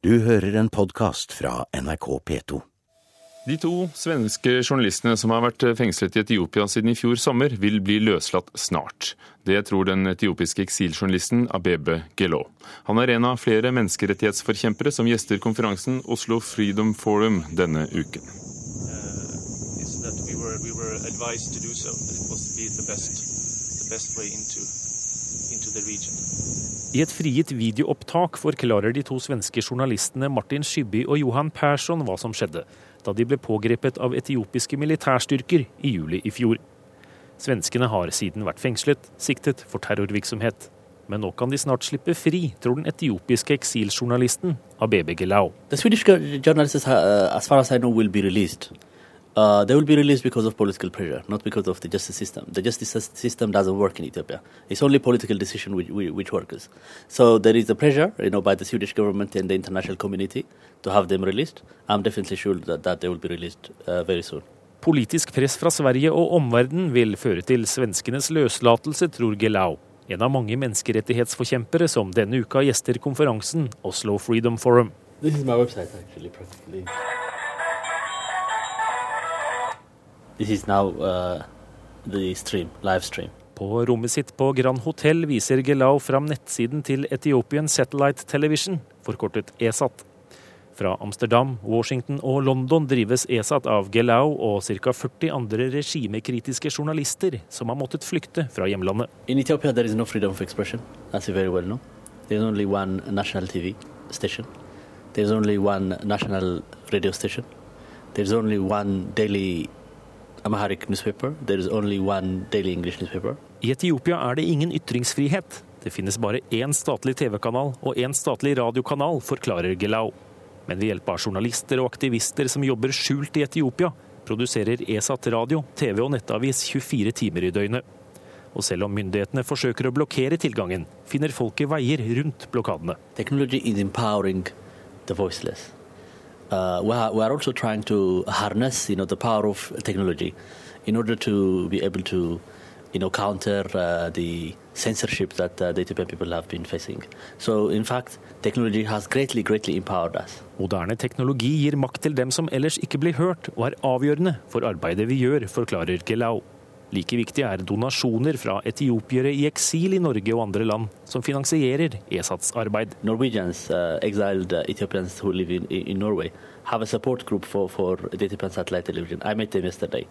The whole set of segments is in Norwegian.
Du hører en podkast fra NRK P2. De to svenske journalistene som har vært fengslet i Etiopia siden i fjor sommer, vil bli løslatt snart. Det tror den etiopiske eksiljournalisten Abebe Gelo. Han er en av flere menneskerettighetsforkjempere som gjester konferansen Oslo Freedom Forum denne uken. I et frigitt videoopptak forklarer de to svenske journalistene Martin Skybby og Johan Persson hva som skjedde da de ble pågrepet av etiopiske militærstyrker i juli i fjor. Svenskene har siden vært fengslet, siktet for terrorvirksomhet. Men nå kan de snart slippe fri, tror den etiopiske eksiljournalisten Abebe Gelau. The Swedish journalists, uh, as far as I know, will. Uh, they will be released because of political pressure, not because of the justice system. The justice system doesn't work in Ethiopia. It's only political decision which, which works. So there is a pressure, you know, by the Swedish government and the international community to have them released. I'm definitely sure that, that they will be released uh, very soon. Politisk press fra Sverige og omverdenen vil føre til svenskenes løslatelse, tror Gelau. En av mange menneskerettighetsforkjempere som denne uka gjester konferansen Oslo Freedom Forum. This is my website, actually, practically. This is now uh, the stream, live stream. På rommet sitt på Grand Hotel viser Gelau fram nettsiden til Ethiopian Satellite Television, forkortet ESAT. Fra Amsterdam, Washington og London drives ESAT av Gelau og ca. 40 andre regimekritiske journalister som har måttet flykte fra hjemlandet. I Ethiopia there is no freedom of expression, as you very well know. There's only one national TV station. There's only one national radio station. Det er. There is only one daily. I Etiopia er det ingen ytringsfrihet. Det finnes bare én statlig TV-kanal og én statlig radiokanal, forklarer Gelau. Men ved hjelp av journalister og aktivister som jobber skjult i Etiopia, produserer ESAT radio, TV og nettavis 24 timer i døgnet. Og selv om myndighetene forsøker å blokkere tilgangen, finner folket veier rundt blokadene. Teknologi er empowering the voiceless. Uh, we, are, we are also trying to harness, you know, the power of technology in order to be able to, you know, counter uh, the censorship that uh, the Ethiopian people have been facing. So, in fact, technology has greatly, greatly empowered us. Moderne teknologi gir makt til dem som ellers ikke blir hørt, og er avgjørende for arbeidet vi gjør, forklarer Gelau. Like viktig er donasjoner fra etiopiere i eksil i Norge og andre land, som finansierer ESATs arbeid. Norwegians, uh, exiled uh, Ethiopians who live in, in Norway have a support group for, for the Ethiopian satellite television. I met them yesterday,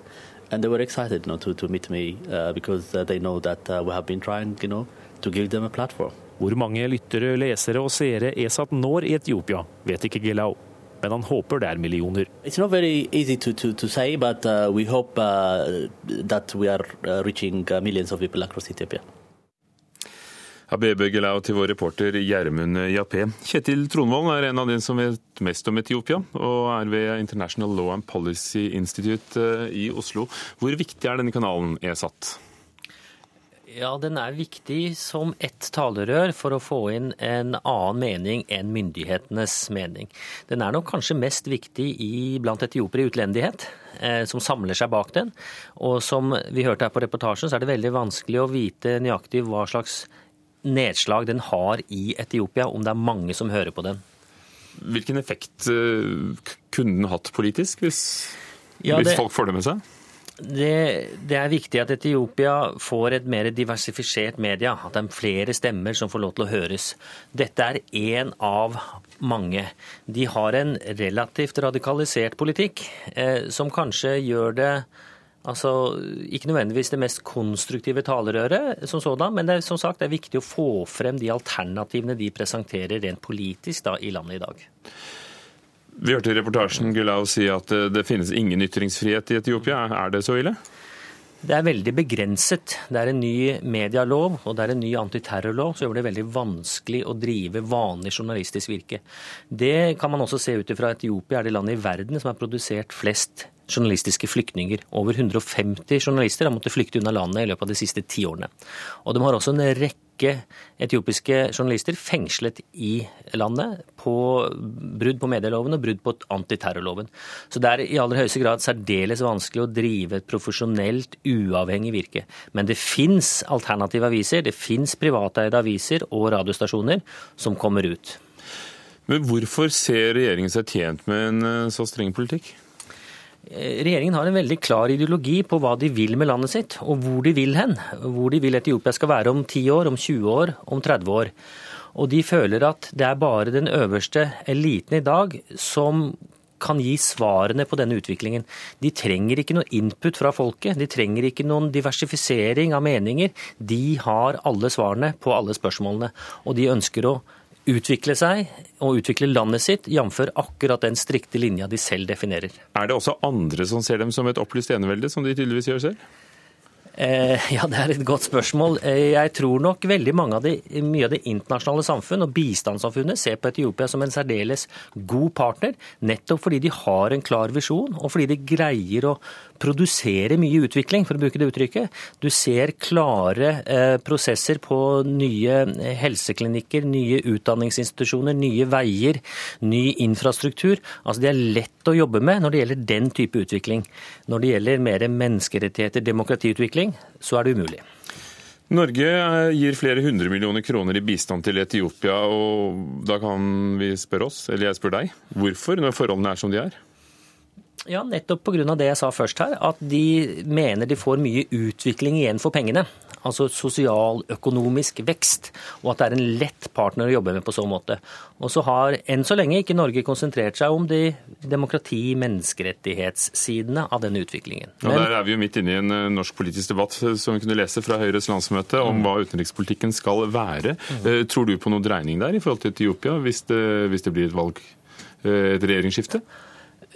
and they were excited you know, to, to meet me uh, because uh, they know that uh, we have been trying you know, to give them a platform. Hvor mange lyttere, lesere og seere ESAT når i Etiopia, vet ikke Gelau men han håper det er millioner. It's not very easy to, to, to say, but uh, we hope uh, that we are uh, reaching millions of people across Ethiopia. Habebe Gelau til vår reporter Gjermund Jappé. Kjetil Tronvold er en av dem som vet mest om Etiopia, og er ved International Law and Policy Institute i Oslo. Hvor viktig er denne kanalen ESAT? Ja, den er viktig som ett talerør for å få inn en annen mening enn myndighetenes mening. Den er nok kanskje mest viktig i, blant etiopiere i utlendighet, eh, som samler seg bak den. Og som vi hørte her på reportasjen, så er det veldig vanskelig å vite nøyaktig hva slags nedslag den har i Etiopia, om det er mange som hører på den. Hvilken effekt eh, kunne den hatt politisk, hvis, ja, det... hvis folk får det med seg? Det, det, er viktig at Etiopia får et mer diversifisert media. At det er flere stemmer som får lov til å høres. Dette er én av mange. De har en relativt radikalisert politikk, eh, som kanskje gjør det Altså, Ikke nødvendigvis det mest konstruktive talerøret, som sådan, men det er, som sagt, det er viktig å få frem de alternativene de presenterer rent politisk da, i landet i dag. Vi hørte i reportasjen Gulau si at eh, det finnes ingen ytringsfrihet i Etiopia. Er det så ille? Det er veldig begrenset. Det er en ny medialov og det er en ny antiterrorlov som gjør det veldig vanskelig å drive vanlig journalistisk virke. Det kan man også se ut ifra Etiopia er det landet i verden som har produsert flest journalistiske flyktninger. Over 150 journalister har måttet flykte unna landet i løpet av de siste ti årene. Og de har også en rekke etiopiske journalister fengslet i landet på brudd på medieloven og brudd på antiterrorloven. Så det er i aller høyeste grad særdeles vanskelig å drive et profesjonelt, uavhengig virke. Men det fins alternative aviser, det fins privateide aviser og radiostasjoner som kommer ut. Men hvorfor ser regjeringen seg tjent med en eh, så streng politikk? Eh, regjeringen har en veldig klar ideologi på hva de vil med landet sitt, og hvor de vil hen. Hvor de vil Etiopia skal være om 10 år, om 20 år, om 30 år. Og de føler at det er bare den øverste eliten i dag som kan gi svarene på denne utviklingen. De trenger ikke noe input fra folket, de trenger ikke noen diversifisering av meninger. De har alle svarene på alle spørsmålene, og de ønsker å utvikle seg og utvikle landet sitt, jf. akkurat den strikte linja de selv definerer. Er det også andre som ser dem som et opplyst enevelde, som de tydeligvis gjør selv? Eh, ja, Det er et godt spørsmål. Eh, jeg tror nok veldig mange av det, mye av det internasjonale samfunn og bistandssamfunnet ser på Etiopia som en særdeles god partner, nettopp fordi de har en klar visjon, og fordi de greier å produsere mye utvikling, for å bruke det uttrykket. Du ser klare eh, prosesser på nye helseklinikker, nye utdanningsinstitusjoner, nye veier, ny infrastruktur. Altså Det er lett å jobbe med når det gjelder den type utvikling. Når det gjelder mer menneskerettigheter, demokratiutvikling, så er det umulig. Norge gir flere hundre millioner kroner i bistand til Etiopia, og da kan vi spørre oss, eller jeg spør deg, hvorfor, når forholdene er som de er? Ja, nettopp pga. det jeg sa først her, at de mener de får mye utvikling igjen for pengene. Altså sosial, økonomisk vekst, og at det er en lett partner å jobbe med på så måte. Og så har enn så lenge ikke Norge konsentrert seg om de demokrati- menneskerettighetssidene av denne utviklingen. Men... Ja, der er vi jo midt inne i en eh, norsk politisk debatt eh, som vi kunne lese fra Høyres landsmøte om mm. hva utenrikspolitikken skal være. Mm. Eh, tror du på noe dreining der i forhold til Etiopia, hvis det, hvis det blir et valg, et regjeringsskifte? Ja,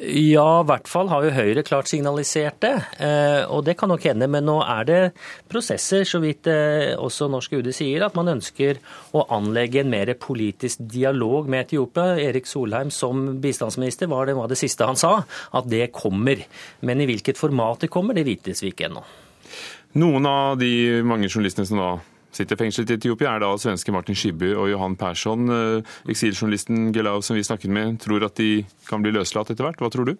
i hvert fall har jo Høyre klart signalisert det. Eh, og det kan nok hende. Men nå er det prosesser, så vidt eh, også norsk UD sier, at man ønsker å anlegge en mer politisk dialog med Etiopia. Erik Solheim som bistandsminister var det, var det siste han sa, at det kommer. Men i hvilket format det kommer, det vites vi ikke ennå. Noen av de mange journalistene som da sitter fengslet i Etiopia, er da svenske Martin Skibby og Johan Persson. Eh, eksiljournalisten Gelau som vi snakket med, tror at de kan bli løslatt etter hvert. Hva tror du?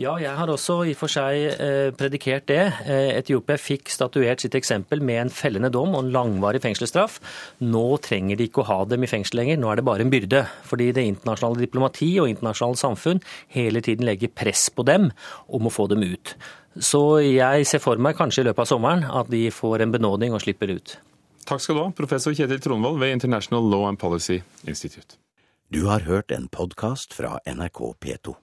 Ja, jeg har også i og for seg eh, predikert det. Eh, Etiopia fikk statuert sitt eksempel med en fellende dom og en langvarig fengselsstraff. Nå trenger de ikke å ha dem i fengsel lenger, nå er det bare en byrde. Fordi det internasjonale diplomati og internasjonale samfunn hele tiden legger press på dem om å få dem ut. Så jeg ser for meg kanskje i løpet av sommeren at de får en benådning og slipper ut. Takk skal du ha, professor Kjetil Tronvold ved International Law and Policy Institute. Du har hørt en podkast fra NRK P2.